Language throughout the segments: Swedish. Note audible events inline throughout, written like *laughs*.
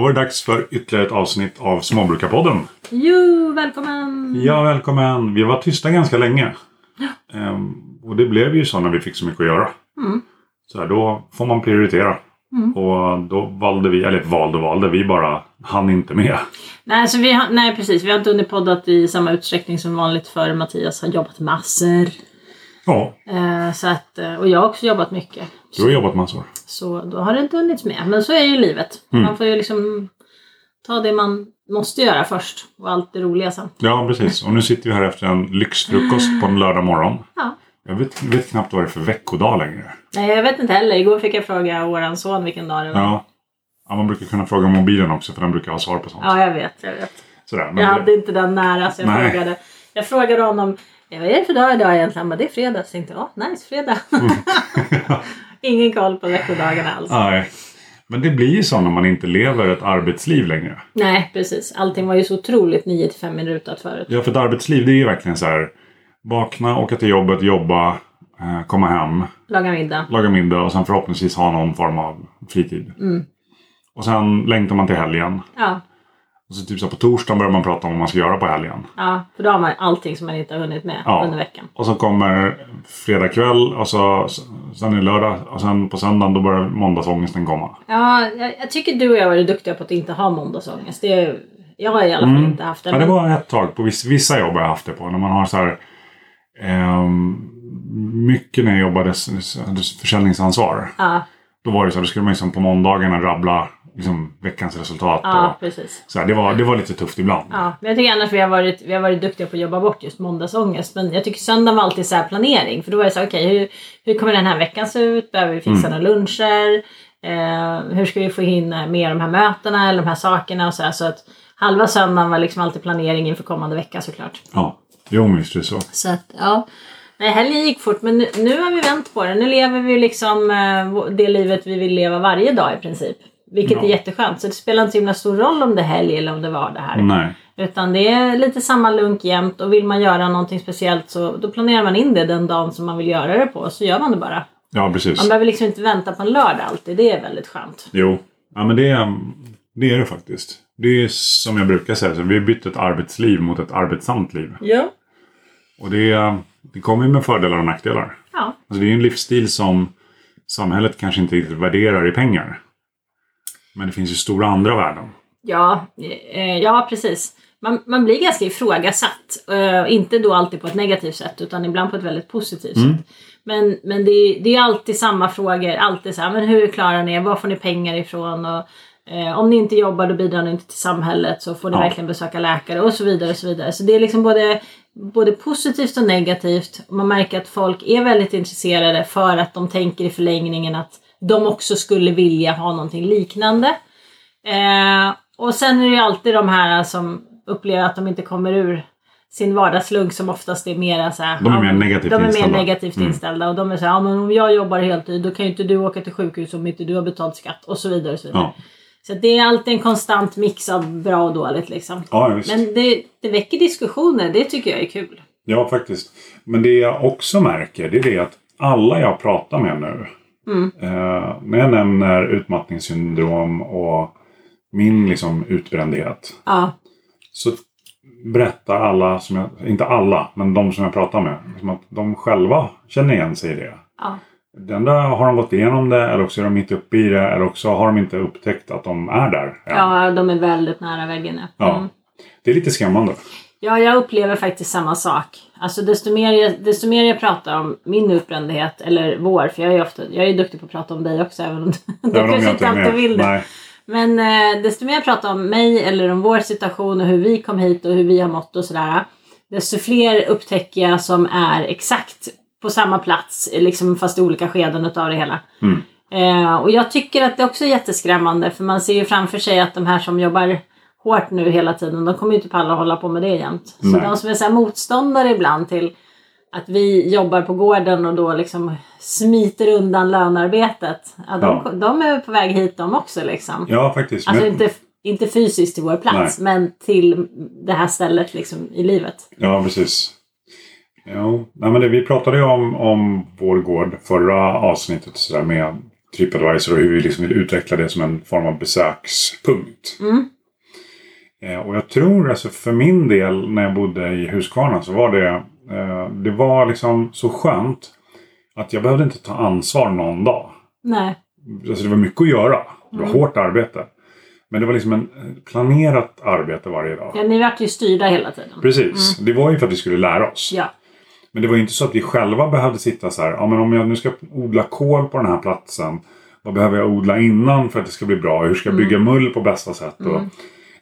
Då var det dags för ytterligare ett avsnitt av Småbrukarpodden. Jo, välkommen! Ja, välkommen! Vi var tysta ganska länge. Ehm, och det blev ju så när vi fick så mycket att göra. Mm. Så här, då får man prioritera. Mm. Och då valde vi, eller valde och valde, vi bara hann inte med. Nej, så vi har, nej, precis. Vi har inte hunnit poddat i samma utsträckning som vanligt för Mattias har jobbat massor. Ja, Eh, så att, eh, och jag har också jobbat mycket. du har jobbat massor. Så då har det inte hunnits med. Men så är ju livet. Mm. Man får ju liksom ta det man måste göra först och allt det roliga sen. Ja, precis. Och nu sitter vi här efter en lyxfrukost på en lördag morgon. Ja. Jag vet, vet knappt vad det är för veckodag längre. Nej, jag vet inte heller. Igår fick jag fråga våran son vilken dag det var. Ja. ja, man brukar kunna fråga mobilen också för den brukar ha svar på sånt. Ja, jag vet. Jag vet. Sådär, Jag det- hade inte den nära så jag Nej. frågade. Jag frågade honom "Ja, vad är det för dag idag egentligen? Bara, det är fredag. Så jag tänkte ja, nice fredag. *laughs* Ingen koll på veckodagarna alls. Nej. Men det blir ju så när man inte lever ett arbetsliv längre. Nej, precis. Allting var ju så otroligt 9 till 5 minuter förut. Ja, för ett arbetsliv det är ju verkligen så här. Vakna, åka till jobbet, jobba, eh, komma hem, Laga middag. laga middag och sen förhoppningsvis ha någon form av fritid. Mm. Och sen längtar man till helgen. Ja, Och så typ så på torsdagen börjar man prata om vad man ska göra på helgen. ja, för då har man allting som man inte har hunnit med Ja. under veckan. Och så kommer fredag kväll och så, sen är det lördag och sen på söndagen då börjar måndagsångesten komma. Ja, jag, jag tycker du och jag har varit duktiga på att inte ha måndagsångest. Det, är- jag har i alla fall Mm. inte haft det. Ja, det var ett tag på vissa, vissa jobb har jag haft det på. När man har så här ehm, mycket när jag jobbade försäljningsansvar. Ja, Då var det så här, då skulle man liksom på måndagarna rabbla liksom, veckans resultat. ja, Och, precis. så här, det, var, det var lite tufft ibland. Ja, men jag tycker annars vi har, varit, vi har varit duktiga på att jobba bort just måndagsångest. Men jag tycker söndagen var alltid så planering. För då var det så här, okej hur, hur kommer den här veckan se ut? Behöver vi fixa Mm. några luncher? Eh, hur ska vi få in eh, med de här mötena eller de här sakerna? Och så, här, så att halva söndagen var liksom alltid planering inför kommande vecka såklart. Ja, jo är det så. Så att, ja. Nej, helgen gick fort men nu, nu har vi vänt på det. Nu lever vi liksom eh, det livet vi vill leva varje dag i princip. Vilket Ja. är jätteskönt. Så det spelar inte så himla stor roll om det är helg eller om det var det här. Nej. Utan det är lite samma lunk jämt och vill man göra någonting speciellt så då planerar man in det den dagen som man vill göra det på. Så gör man det bara. Ja, precis. Man behöver liksom inte vänta på en lördag alltid. Det är väldigt skönt. Jo, ja, men det, är- det är det faktiskt. Det är som jag brukar säga, så vi har bytt ett arbetsliv mot ett arbetsamt liv. Ja. Och det, det kommer ju med fördelar och nackdelar. Ja. Alltså det är ju en livsstil som samhället kanske inte riktigt värderar i pengar. Men det finns ju stora andra värden. Ja, eh, ja precis. Man, man blir ganska ifrågasatt. Eh, inte då alltid på ett negativt sätt utan ibland på ett väldigt positivt Mm. sätt. Men, men det, är- det är alltid samma frågor. Alltid så här, men hur klarar ni er? Var får ni pengar ifrån? Och, eh, om ni inte jobbar då bidrar ni inte till samhället så får ni Ja. verkligen besöka läkare och så vidare. och Så vidare. Så det är liksom både, både positivt och negativt. Man märker att folk är väldigt intresserade för att de tänker i förlängningen att de också skulle vilja ha någonting liknande. Eh, och sen är det ju alltid de här som upplever att de inte kommer ur sin vardagslugg som oftast är mera så här, De är mer negativt de är inställda. mer negativt Mm. inställda och de är så här, ja men om jag jobbar heltid då kan ju inte du åka till sjukhus om inte du har betalt skatt och så vidare. Och så vidare. Ja, Så det är alltid en konstant mix av bra och dåligt liksom. ja. Men det, det väcker diskussioner, det tycker jag är kul. Ja, faktiskt. Men det jag också märker det är det att alla jag pratar med nu. Mm. Eh, när jag nämner utmattningssyndrom och min liksom utbrändhet. Ja, Så berättar alla, som jag, inte alla, men de som jag pratar med. Som att de själva känner igen sig i det. ja, Det enda har de gått igenom det eller också är de mitt uppe i det eller också har de inte upptäckt att de är där. än. ja, de är väldigt nära väggen nu. Ja. Mm. Det är lite skrämmande. Ja, jag upplever faktiskt samma sak. Alltså desto mer jag, desto mer jag pratar om min utbrändhet, eller vår, för jag är, ofta, jag är duktig på att prata om dig också även om du *laughs* kanske inte alltid vill det. Nej. Men eh, desto mer jag pratar om mig eller om vår situation och hur vi kom hit och hur vi har mått och sådär. Desto fler upptäcker jag som är exakt på samma plats, liksom fast i olika skeden utav det hela. Mm. Eh, och jag tycker att det också är jätteskrämmande för man ser ju framför sig att de här som jobbar hårt nu hela tiden, de kommer ju inte palla hålla på med det jämt. Så Nej. de som är så motståndare ibland till att vi jobbar på gården och då liksom smiter undan lönearbetet. Ja, de, Ja. de är på väg hit de också liksom. Ja, faktiskt. Alltså Men- inte, inte fysiskt till vår plats men till det här stället liksom i livet. Ja, precis. Jo. Nej, men det, vi pratade ju om, om vår gård förra avsnittet så där, med Tripadvisor och hur vi liksom vill utveckla det som en form av besökspunkt. Mm. Eh, och jag tror, alltså för min del när jag bodde i Huskvarna så var det, eh, det var liksom så skönt att jag behövde inte ta ansvar någon dag. Nej. Alltså det var mycket att göra. Det var Mm. hårt arbete. Men det var liksom en eh, planerat arbete varje dag. Ja, ni vart ju styrda hela tiden. Precis. Det var ju för att vi skulle lära oss. Ja. Men det var ju inte så att vi själva behövde sitta så här. Ja, men om jag nu ska odla kål på den här platsen. Vad behöver jag odla innan för att det ska bli bra? Hur ska jag bygga mull på bästa sätt? Och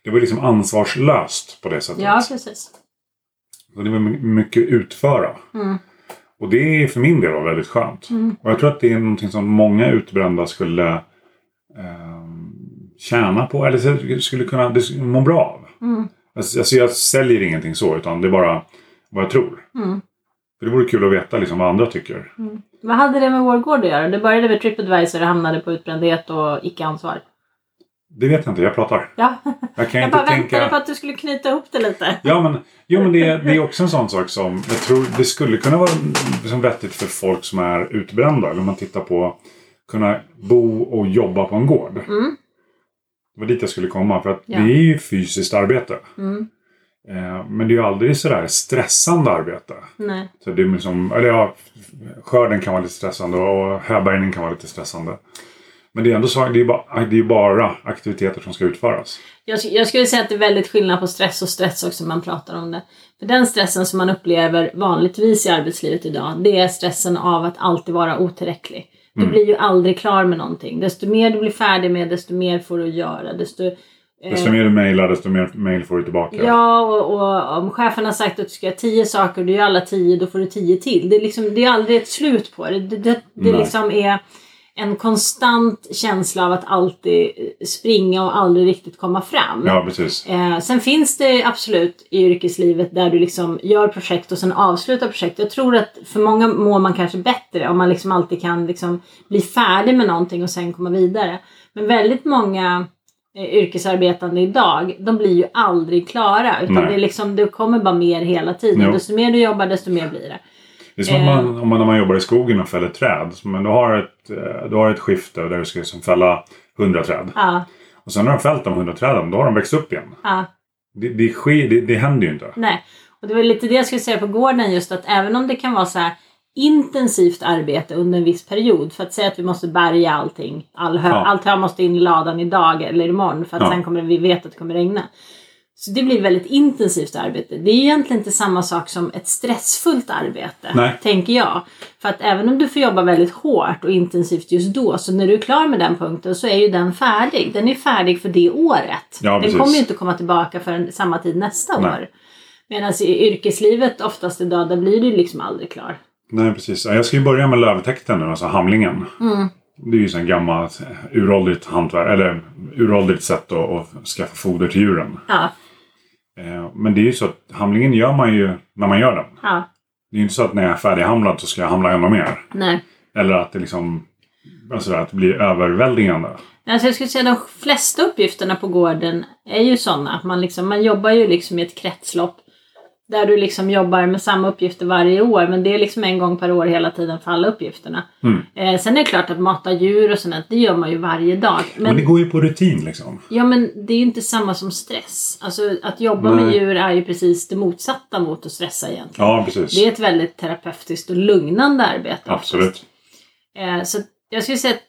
det var liksom ansvarslöst på det sättet. ja, precis. Så det var my- mycket utföra. Mm. Och det är för min del var väldigt skönt. Och jag tror att det är någonting som många utbrända skulle ehm, tjäna på. Eller skulle kunna må bra av. Mm. Alltså, alltså jag säljer ingenting så. Utan det är bara vad jag tror. Mm. För det vore kul att veta liksom, vad andra tycker. Vad hade det med vår gård att göra? Det började med Tripadvisor och hamnade på utbrändhet och icke-ansvar. Det vet jag inte. Jag pratar. Ja, Jag kan jag inte bara väntade tänka... på att du skulle knyta ihop det lite. Ja, men, jo, men det, är- det är också en sån sak som jag tror det skulle kunna vara liksom vettigt för folk som är utbrända. Eller om man tittar på kunna bo och jobba på en gård. Mm. Det var dit jag skulle komma. För att Ja. det är ju fysiskt arbete. Mm. Eh, men det är ju aldrig sådär stressande arbete. Nej. Så det är liksom, eller ja, skörden kan vara lite stressande och härbärgning kan vara lite stressande. Men det är ändå så, det är bara, det är bara aktiviteter som ska utföras. Jag, jag skulle säga att det är väldigt skillnad på stress och stress också när man pratar om det. För den stressen som man upplever vanligtvis i arbetslivet idag, det är stressen av att alltid vara otillräcklig. Du Mm. blir ju aldrig klar med någonting. Desto mer du blir färdig med, desto mer får du göra. Desto, eh, Desto mer du mejlar, desto mer mejl får du tillbaka. Ja, och, och om chefen har sagt att du ska göra tio saker och du gör alla tio, då får du tio till. Det är, liksom, det är aldrig ett slut på det. Det, det, det liksom är en konstant känsla av att alltid springa och aldrig riktigt komma fram. Ja, precis. Eh, sen finns det absolut i yrkeslivet där du liksom gör projekt och sen avslutar projekt. Jag tror att för många mår man kanske bättre om man liksom alltid kan liksom bli färdig med någonting och sen komma vidare. Men väldigt många eh, yrkesarbetande idag, de blir ju aldrig klara. Utan Nej. det, är liksom, det kommer bara mer hela tiden. Jo. Desto mer du jobbar, desto mer blir det. Det är som att man, om man, när man jobbar i skogen och fäller träd. Men du har ett, eh, du har ett skifte där du ska liksom fälla 100 träd. Ja, Och sen när du har fällt de 100 träden, då har de växt upp igen. ja. Det, det, sker, det, det händer ju inte. Nej, och det var lite det jag skulle säga på gården just att även om det kan vara så här intensivt arbete under en viss period för att säga att vi måste bärga allting. All hö, Ja. Allt hö måste in i ladan idag eller imorgon för att Ja. sen kommer vi vet att det kommer regna. Så det blir väldigt intensivt arbete. Det är ju egentligen inte samma sak som ett stressfullt arbete. Nej. Tänker jag. För att även om du får jobba väldigt hårt och intensivt just då. Så när du är klar med den punkten så är ju den färdig. Den är färdig för det året. Ja, den precis. kommer ju inte komma tillbaka förrän samma tid nästa Nej. år. Medan i yrkeslivet oftast idag, där blir du liksom aldrig klar. Nej, precis. Ja, Jag ska ju börja med lövtäkten nu, alltså hamlingen. Mm. Det är ju så en gammalt eh, uråldrigt hantverk, eller uråldrigt sätt att, att skaffa foder till djuren. Ja, Men det är ju så att hamlingen gör man ju när man gör den. ja, Det är ju inte så att när jag är färdighamlad så ska jag hamla ännu mer. nej. Eller att det liksom alltså att det blir överväldigande. Alltså jag skulle säga de flesta uppgifterna på gården är ju sådana. att Man, liksom, man jobbar ju liksom i ett kretslopp. Där du liksom jobbar med samma uppgifter varje år. Men det är liksom en gång per år hela tiden för alla uppgifterna. Mm. Eh, sen är det klart att mata djur och sånt, det gör man ju varje dag. Men, Men, det går ju på rutin liksom. ja, men det är ju inte samma som stress. Alltså att jobba med Nej. djur är ju precis det motsatta mot att stressa egentligen. Ja, precis. Det är ett väldigt terapeutiskt och lugnande arbete. Absolut. Eh, så jag skulle säga att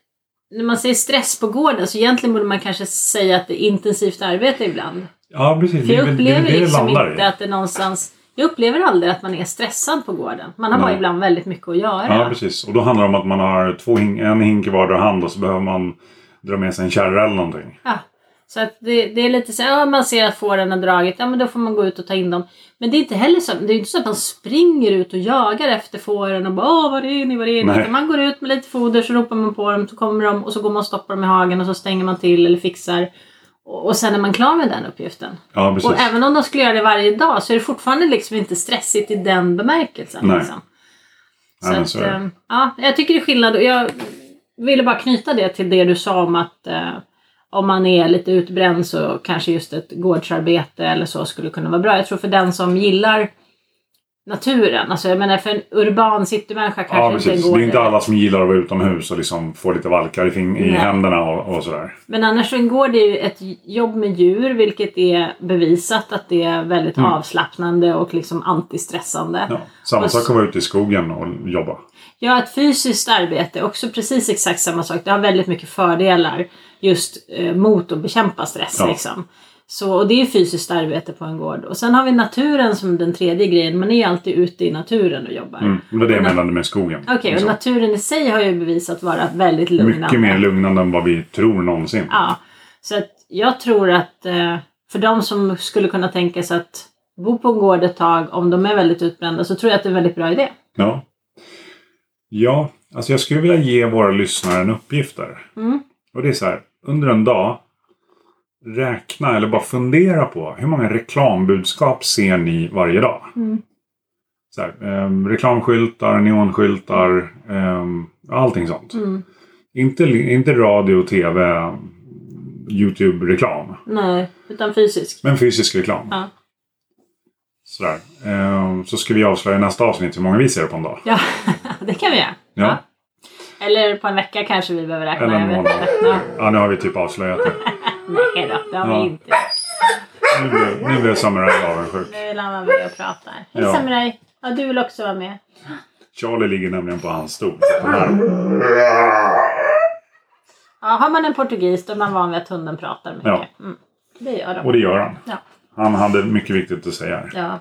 när man säger stress på gården så egentligen borde man kanske säga att det är intensivt arbete ibland. Ja, precis. För jag det, upplever det det liksom inte att det någonstans... Jag upplever aldrig att man är stressad på gården. Man har bara Nej. ibland väldigt mycket att göra. Ja, precis. Och då handlar det om att man har två hink, en hink i vardera hand och så behöver man dra med sig en kärra eller någonting. Ja. Så att det, det är lite så ja, man ser att fåren har dragit, ja men då får man gå ut och ta in dem. Men det är inte heller så, det är inte så att man springer ut och jagar efter fåren och bara åh var är ni, var är ni? Nej. Utan man går ut med lite foder så ropar man på dem, så kommer de och så går man och stoppar dem i hagen och så stänger man till eller fixar. Och, sen är man klar med den uppgiften. Ja, precis. Och även om de skulle göra det varje dag så är det fortfarande liksom inte stressigt i den bemärkelsen. Nej. Liksom. Så Nej, att, så eh, ja, jag tycker det är skillnad. Jag ville bara knyta det till det du sa om att eh, om man är lite utbränd så kanske just ett gårdsarbete eller så skulle kunna vara bra. Jag tror för den som gillar naturen. Alltså jag menar för en urban citymänniska kanske Ja, inte precis. går Det är inte alla som gillar att vara utomhus och liksom få lite valkar i, i händerna och, och sådär. Men annars så ingår det ju ett jobb med djur vilket är bevisat att det är väldigt avslappnande och liksom antistressande. Mm. Ja. Samma Och sak att vara ute i skogen och jobba. Ja, ett fysiskt arbete är också precis exakt samma sak. Det har väldigt mycket fördelar just eh, mot att bekämpa stress. Ja. Liksom. Så, och det är fysiskt arbete på en gård. Och sen har vi naturen som den tredje grejen. Man är alltid ute i naturen och jobbar. Mm. Det var det jag menade med skogen. Okej, och liksom. naturen i sig har ju bevisat vara väldigt lugnande. Mycket mer lugnande än vad vi tror någonsin. Ja, så att jag tror att eh, för de som skulle kunna tänka sig att bo på en gård ett tag om de är väldigt utbrända så tror jag att det är en väldigt bra idé. Ja. Ja, alltså jag skulle vilja ge våra lyssnare en uppgift där. Mm. Och det är så här, under en dag räkna eller bara fundera på hur många reklambudskap ser ni varje dag? Mm. Så här, ehm, reklamskyltar, neonskyltar, ehm, allting sånt. Mm. Inte, inte radio, tv, Youtube-reklam. Nej, utan fysisk. Men fysisk reklam. Ja. Sådär. Ehm, så ska vi avslöja i nästa avsnitt hur många vi ser på en dag. Ja, *laughs* det kan vi göra. Ja. Eller på en vecka kanske vi behöver räkna. Eller en månad. Ja. Ja, nu har vi typ avslöjat det. Nej då, det har Ja. vi inte. Nu blev, nu blev Samurai avundsjuk. Nu vill han vara med och prata. Hej Ja. Samurai! Ja, du vill också vara med. Charlie ligger nämligen på hans stol. Ja, har man en portugis då är man van vid att hunden pratar mycket. Ja. Mm. Det gör de. Och det gör han. Ja. Han hade mycket viktigt att säga här. Ja.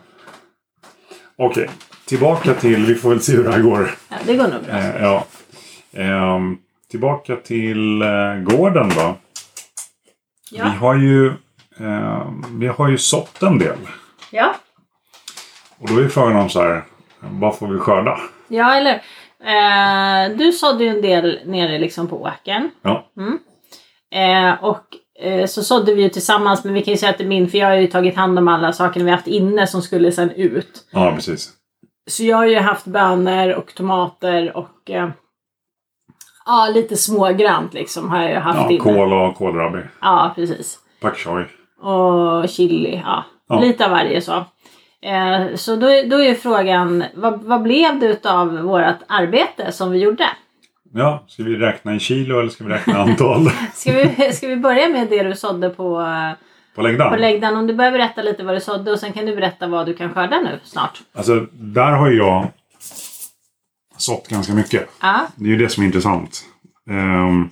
Okej, tillbaka till, vi får väl se hur det här går. ja, det går nog bra. Eh, ja. Ehm, tillbaka till eh, gården då. Ja. Vi har ju ehm, vi har ju sått en del. Ja. Och då är frågan om så här, vad får vi skörda? Ja, eller eh, Du sådde ju en del nere liksom på åkern. Ja, Eh, och eh, så sådde vi ju tillsammans, men vi kan ju säga att det är min, för jag har ju tagit hand om alla saker vi haft inne som skulle sen ut. ja precis. Så jag har ju haft bönor och tomater och eh, ja, lite smågrant liksom har jag ju haft Ja, inne. kål och kålrabi. Ja, precis. Pak choi. Och chili, ja. Ja. Lite av varje så. Eh, så då, då är frågan, vad, vad blev det utav vårt arbete som vi gjorde? Ja, ska vi räkna i kilo eller ska vi räkna antal? *laughs* Ska vi, ska vi börja med det du sådde på, På längden? på läggdan? Om du börjar berätta lite vad du sådde och sen kan du berätta vad du kan skörda nu snart. Alltså, där har ju jag sått ganska mycket. Ja, Det är ju det som är intressant. Ehm,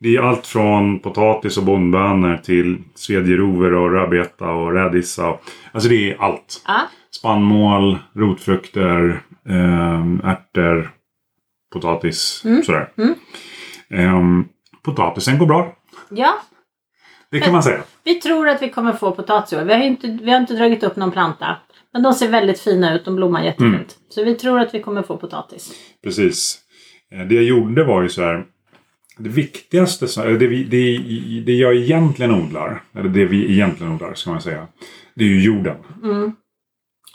det är allt från potatis och bondbönor till svedjerover och rödbeta och rädisa. Alltså det är allt. ja, Spannmål, rotfrukter, um, ärtor, potatis. Sådär. Mm. Ehm, potatisen går bra. ja. Det kan man säga. Vi tror att vi kommer få potatis i år. Vi har, inte, vi har inte dragit upp någon planta. Men de ser väldigt fina ut. De blommar jättefint. Mm. Så vi tror att vi kommer få potatis. Precis. Eh, Det jag gjorde var ju så här. Det viktigaste, det, vi, det, det jag egentligen odlar, eller det vi egentligen odlar ska man säga. Det är ju jorden. Mm.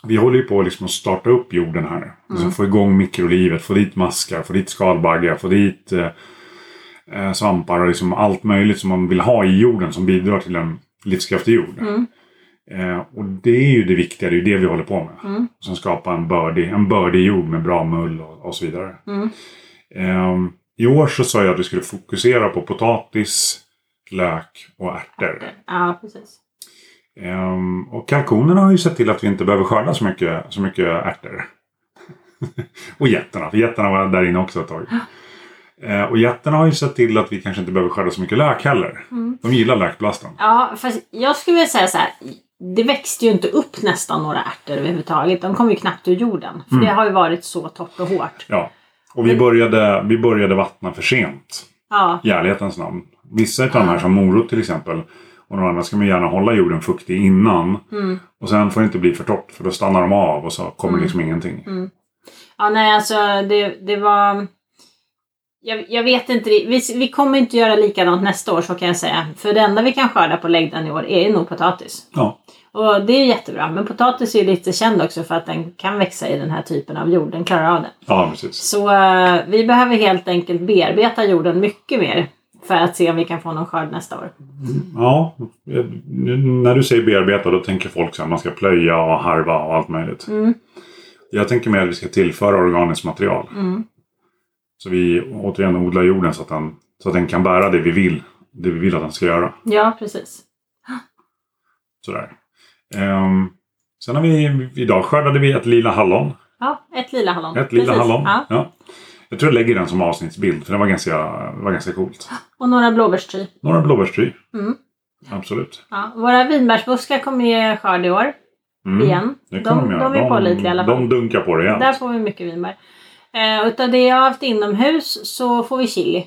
Vi håller ju på liksom att starta upp jorden här. Alltså få igång mikrolivet, få dit maskar, få dit skalbaggar, få dit eh, eh, svampar och liksom allt möjligt som man vill ha i jorden som bidrar till en livskraftig jord. Mm. Eh, och det är ju det viktiga, det är ju det vi håller på med. Mm. Som skapar en bördig, en bördig jord med bra mull och, och så vidare. Mm. Ehm, I år så sa jag att vi skulle fokusera på potatis, lök och ärtor. Ja, precis. Ehm, och kalkonerna har ju sett till att vi inte behöver skörda så mycket, så mycket ärtor. *laughs* och getterna, för getterna var där inne också ett tag. Ehm, och getterna har ju sett till att vi kanske inte behöver skörda så mycket lök heller. De gillar lökblasten. Ja, fast jag skulle vilja säga så här. Det växte ju inte upp nästan några ärtor överhuvudtaget. De kom ju knappt ur jorden. För Mm. det har ju varit så torrt och hårt. Ja. Och vi började, vi började vattna för sent. Ja, I ärlighetens namn. Vissa av de här som morot till exempel. Och de andra ska man gärna hålla jorden fuktig innan. Mm. Och sen får det inte bli för torrt för då stannar de av och så kommer liksom ingenting. ja nej alltså det, det var... Jag, jag vet inte, vi, vi kommer inte göra likadant nästa år så kan jag säga. För det enda vi kan skörda på läggdan i år är nog potatis. Ja. Och det är jättebra. Men potatis är ju lite känd också för att den kan växa i den här typen av jord. Den klarar av det. ja, precis. Så eh, vi behöver helt enkelt bearbeta jorden mycket mer. För att se om vi kan få någon skörd nästa år. Ja, nu när du säger bearbeta då tänker folk så här man ska plöja och harva och allt möjligt. Mm. Jag tänker mer att vi ska tillföra organiskt material. Mm. Så vi återigen odlar jorden så att, den, så att den kan bära det vi vill. Det vi vill att den ska göra. Ja, precis. Sådär. Ehm, sen har vi, idag skördade vi ett lila hallon. Ja, ett lila hallon. Ett lila precis. hallon. Ja. Ja. Jag tror jag lägger den som avsnittsbild för det var ganska, det var ganska coolt. Och några blåbärstry. Några blåbärstry. Mm. Absolut. Ja, våra vinbärsbuskar kommer ge skörd i år. Mm. Igen. Det De, de, de är pålitliga i alla fall. De dunkar på rejält. Där får vi mycket vinbär. Eh, utav det jag har haft inomhus så får vi chili.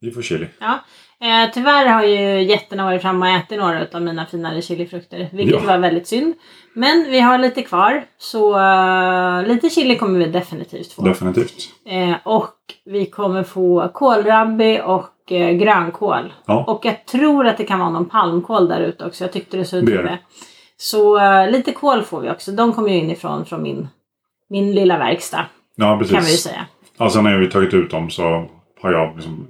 Vi får chili. Ja. Eh, tyvärr har ju getterna varit framme och ätit några av mina finare chilifrukter. Vilket Ja. var väldigt synd. Men vi har lite kvar. Så eh, lite chili kommer vi definitivt få. Definitivt. Eh, och vi kommer få kålrabbi och eh, grönkål. Ja. Och jag tror att det kan vara någon palmkål där ute också. Jag tyckte det såg ut Det som det. Så eh, lite kål får vi också. De kommer ju inifrån från min, min lilla verkstad. Ja, precis. Kan vi ju säga. Ja, sen när vi tagit ut dem så har jag liksom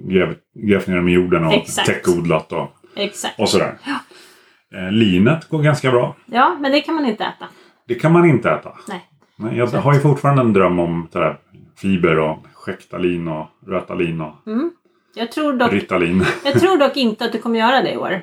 grävt, ner dem i jorden och Exakt. täckodlat och, Exakt. och sådär. Eh, linet går ganska bra. Ja, men det kan man inte äta. Det kan man inte äta. Nej. Nej, jag har ju fortfarande en dröm om det där fiber och skäktalin och rötalin och Jag tror dock, ritalin. jag tror *laughs* dock inte att du kommer göra det i år.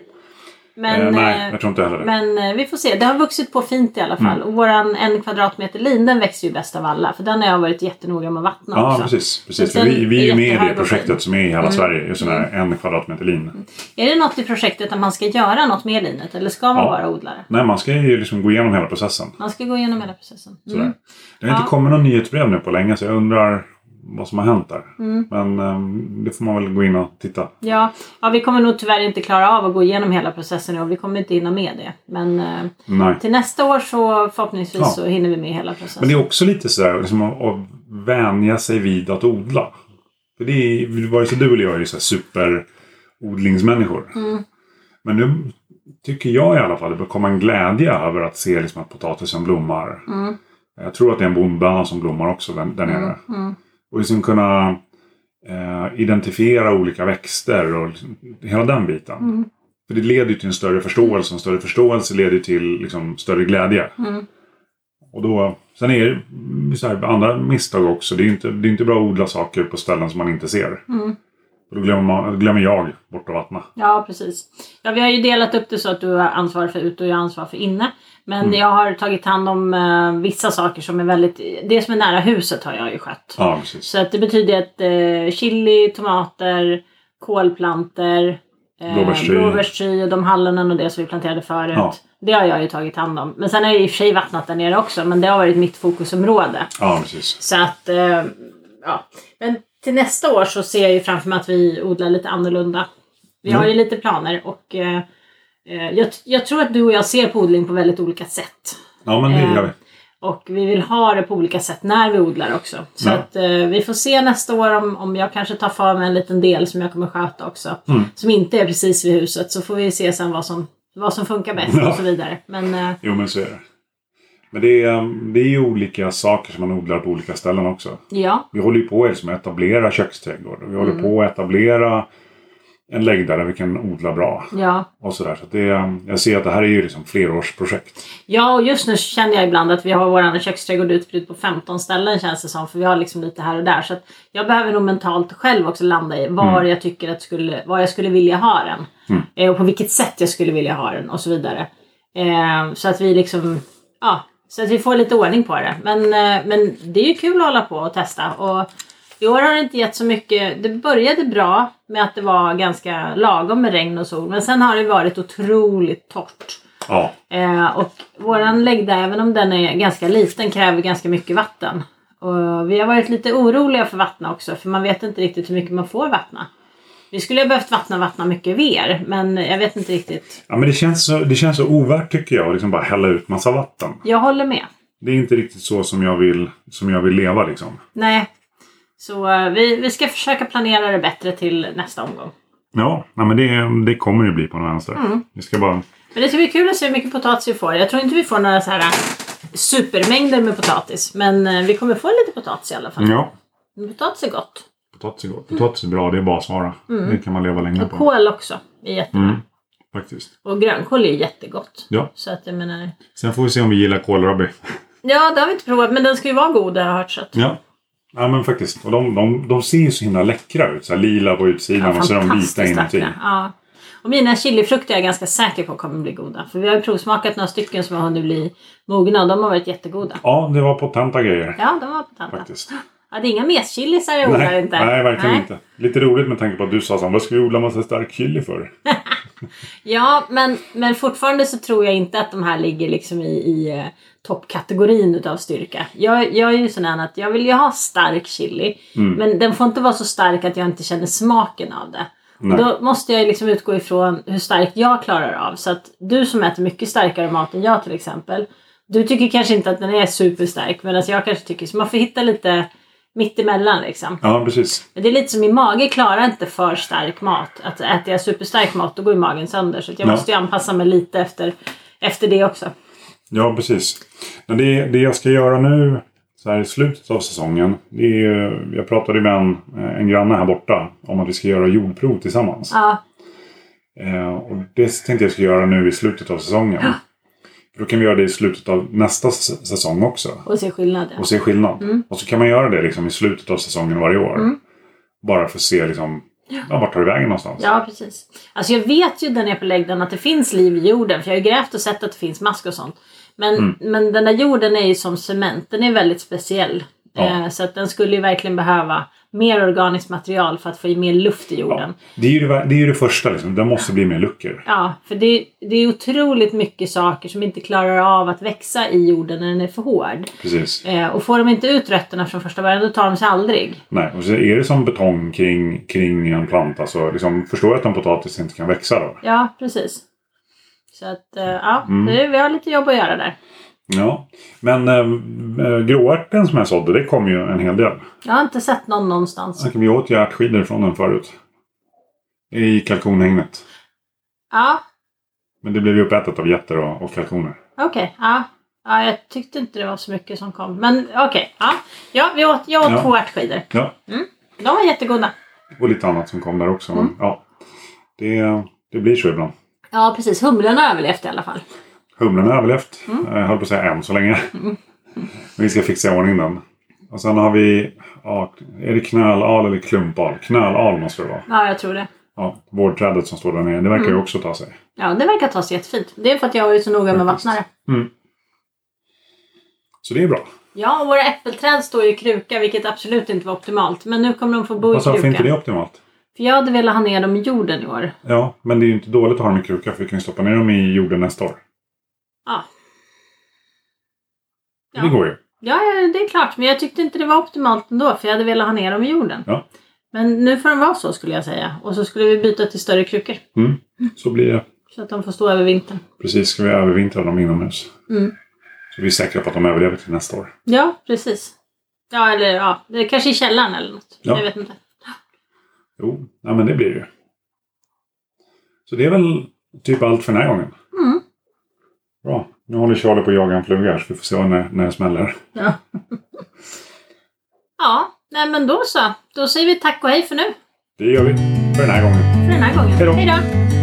Men, eh, nej, eh, jag tror inte heller det. men eh, vi får se. Det har vuxit på fint i alla fall. Mm. Och våran en kvadratmeter lin den växer ju bäst av alla. För den har jag varit jättenoga med att vattna Ja, också. precis. precis. För vi, vi är ju med i det projektet som är i hela Mm. Sverige. Just den här en kvadratmeter lin. Är det något i projektet att man ska göra något med linet? Eller ska man Ja. bara odla det? Nej, man ska ju liksom gå igenom hela processen. Man ska gå igenom hela processen. Sådär. Mm. Det har inte Ja. kommit någon nyhetsbrev nu på länge så jag undrar vad som har hänt där. Mm. Men ehm, det får man väl gå in och titta. Ja, ja, vi kommer nog tyvärr inte klara av att gå igenom hela processen och vi kommer inte hinna med det. Men Nej. till nästa år så förhoppningsvis Ja. så hinner vi med hela processen. Men det är också lite sådär liksom, att, att vänja sig vid att odla. För det är, vare sig du eller jag är ju så superodlingsmänniskor. Mm. Men nu tycker jag i alla fall det bör komma en glädje över att se liksom, att potatisen blommar. Mm. Jag tror att det är en bondböna som blommar också där, där nere. Mm. Och liksom kunna eh, identifiera olika växter och liksom, hela den biten. Mm. För det leder ju till en större förståelse. En större förståelse leder ju till liksom, större glädje. Mm. Och då, sen är det så här, andra misstag också. Det är ju inte, det är inte bra att odla saker på ställen som man inte ser. Mm. Och då glömmer, man, glömmer jag bort att vattna. Ja, precis. Ja, vi har ju delat upp det så att du har ansvar för ute och jag har ansvar för inne. Men Mm. jag har tagit hand om eh, vissa saker som är väldigt... Det som är nära huset har jag ju skött. Ja, precis. Så att det betyder att eh, chili, tomater, kolplanter, eh, Blåbärstry. och de hallonen och det som vi planterade förut. Ja. Det har jag ju tagit hand om. Men sen har jag i och för sig vattnat där nere också. Men det har varit mitt fokusområde. Ja, precis. Så att, eh, ja. Men till nästa år så ser jag ju framför mig att vi odlar lite annorlunda. Vi Mm. har ju lite planer och eh, jag, jag tror att du och jag ser på odling på väldigt olika sätt. Ja, men det Eh, gör vi. Och vi vill ha det på olika sätt när vi odlar också. Så Ja. att eh, vi får se nästa år om, om jag kanske tar för mig en liten del som jag kommer sköta också. Mm. Som inte är precis vid huset. Så får vi se sen vad som, vad som funkar bäst Ja. och så vidare. Men eh, Jo, men så är det. Men det är, det är ju olika saker som man odlar på olika ställen också. ja, Vi håller ju på liksom att etablera köksträdgård. Vi håller Mm. på att etablera en läggda vi kan odla bra. ja. Och sådär. Så det, är- jag ser att det här är ju liksom flerårsprojekt. Ja, och just nu känner jag ibland att vi har vår köksträdgård utspridd på 15 ställen känns det som. För vi har liksom lite här och där. Så att jag behöver nog mentalt själv också landa i var Mm. jag tycker att skulle, var jag skulle vilja ha den. Eh, och på vilket sätt jag skulle vilja ha den och så vidare. Eh, så att vi liksom, ja, så att vi får lite ordning på det. Men, eh, men det är ju kul att hålla på och testa. Och i år har det inte gett så mycket. Det började bra med att det var ganska lagom med regn och sol. Men sen har det varit otroligt torrt. Ja, Eh, och våran läggda, även om den är ganska liten, kräver ganska mycket vatten. Och vi har varit lite oroliga för vattna också, för man vet inte riktigt hur mycket man får vattna. Vi skulle ha behövt vattna vattna mycket mer, men jag vet inte riktigt. ja men det känns, så, det känns så ovärt tycker jag att liksom bara hälla ut massa vatten. Jag håller med. Det är inte riktigt så som jag vill, som jag vill leva liksom. Nej. Så eh, vi, vi ska försöka planera det bättre till nästa omgång. Ja, nej, men det, det kommer det bli på något vänster. Mm. Vi ska bara... Men det ska bli kul att se hur mycket potatis vi får. Jag tror inte vi får några så här eh, supermängder med potatis. Men eh, vi kommer få lite potatis i alla fall. Ja, Potatis är gott. potatis är gott. Potatis är bra, det är basvara. Det kan man leva länge Mm. Och på. kål också är jättebra. Mm, faktiskt. Och grönkål är jättegott. Ja. Så att jag menar... Sen får vi se om vi gillar kålrabbi. Ja, det har vi inte provat. Men den ska ju vara god har jag hört. Så att... Ja. Ja men faktiskt. Och de, de, de ser ju så himla läckra ut. Så här lila på utsidan och så är de vita inuti. Ja. Och mina chilifrukter är jag ganska säker på kommer bli goda. För vi har ju provsmakat några stycken som har hunnit bli mogna och de har varit jättegoda. Ja, det var potenta grejer. Ja, de var potenta. Faktiskt. Ja, det är inga meschilisar jag odlar inte. nej, verkligen Nej. inte. Lite roligt med tanke på att du sa så vad ska vi odla massa stark chili för? *laughs* Ja, men, men fortfarande så tror jag inte att de här ligger liksom i, i eh, toppkategorin utav styrka. Jag, jag är ju sån här att jag vill ju ha stark chili. Mm. Men den får inte vara så stark att jag inte känner smaken av det. Och då måste jag liksom utgå ifrån hur starkt jag klarar av. Så att du som äter mycket starkare mat än jag till exempel. Du tycker kanske inte att den är superstark medan jag kanske tycker så. Man får hitta lite mittemellan liksom. Ja, precis. Det är lite som min mage klarar inte för stark mat. Att äter jag superstark mat då går ju magen sönder. Så jag Ja. måste ju anpassa mig lite efter, efter det också. Ja, precis. Men det, det jag ska göra nu så här i slutet av säsongen. Det är, jag pratade med en, en granne här borta om att vi ska göra jordprov tillsammans. Ja, Eh, och det tänkte jag ska göra nu i slutet av säsongen. För då kan vi göra det i slutet av nästa säsong också. och se skillnad. ja. Och se skillnad. Mm. Och så kan man göra det liksom i slutet av säsongen varje år. Mm. Bara för att se liksom, ja, vart tar det vägen någonstans. Ja, precis. Alltså jag vet ju där nere på läggden att det finns liv i jorden. För jag har ju grävt och sett att det finns mask och sånt. Men, Mm. men den där jorden är ju som cement. Den är väldigt speciell. Ja. Eh, så att den skulle ju verkligen behöva mer organiskt material för att få i mer luft i jorden. Ja. Det, är ju det, det är ju det första liksom. Det måste bli mer luckor. Ja, för det, det är otroligt mycket saker som inte klarar av att växa i jorden när den är för hård. Precis. Eh, och får de inte ut rötterna från första början då tar de sig aldrig. Nej, och så är det som betong kring, kring en planta så liksom, förstår att en potatis inte kan växa då. Ja, precis. Så att, eh, ja, Mm. vi har lite jobb att göra där. Ja. Men äh, gråärten som jag sådde, det kom ju en hel del. Jag har inte sett någon någonstans. Vi åt ju ärtskidor från den förut. I kalkonhägnet. Ja, Men det blev ju uppätet av getter och, och kalkoner. okej. Ja. ja, jag tyckte inte det var så mycket som kom. Men okej. Ja. ja, vi åt, jag åt Ja. två ärtskidor. Ja, De var jättegoda. och lite annat som kom där också. Mm. Men, ja, det, det blir så ibland. Ja, precis. Humlen har överlevt i alla fall. Humlen har överlevt. Mm. Jag höll på att säga än så länge. Men *laughs* vi ska fixa i ordning den. Och sen har vi, är det knöl-al eller klump-al? Knöl-al måste det vara. Ja, jag tror det. Ja, vårdträdet som står där nere. Det verkar Mm. ju också ta sig. Ja, det verkar ta sig jättefint. Det är för att jag är så noga med vattnare. Så det är bra. Ja, och våra äppelträd står ju i kruka, vilket absolut inte var optimalt. Men nu kommer de få bo i Varför kruka. inte det optimalt? För jag hade velat ha ner dem i jorden i år. Ja, men det är ju inte dåligt att ha dem i kruka för vi kan ju stoppa ner dem i jorden nästa år. Ja. Det Ja. går ju. Ja, ja, det är klart. Men jag tyckte inte det var optimalt ändå, för jag hade velat ha ner dem i jorden. Ja. Men nu får de vara så skulle jag säga. Och så skulle vi byta till större krukor. Mm. Så blir det. Så att de får stå över vintern. Precis, ska vi övervintra dem inomhus. Mm. Så vi är säkra på att de överlever till nästa år. Ja, precis. Ja, eller ja, det är kanske i källaren eller något. Ja. Jag vet inte. Jo, ja, men det blir det ju. Så det är väl typ allt för den här gången. Bra. Nu håller Charlie på att jaga en fluga så vi får se när, när det smäller. Ja. ja, nej men då så. Då säger vi tack och hej för nu. Det gör vi för den här gången. För den här gången. Hej då.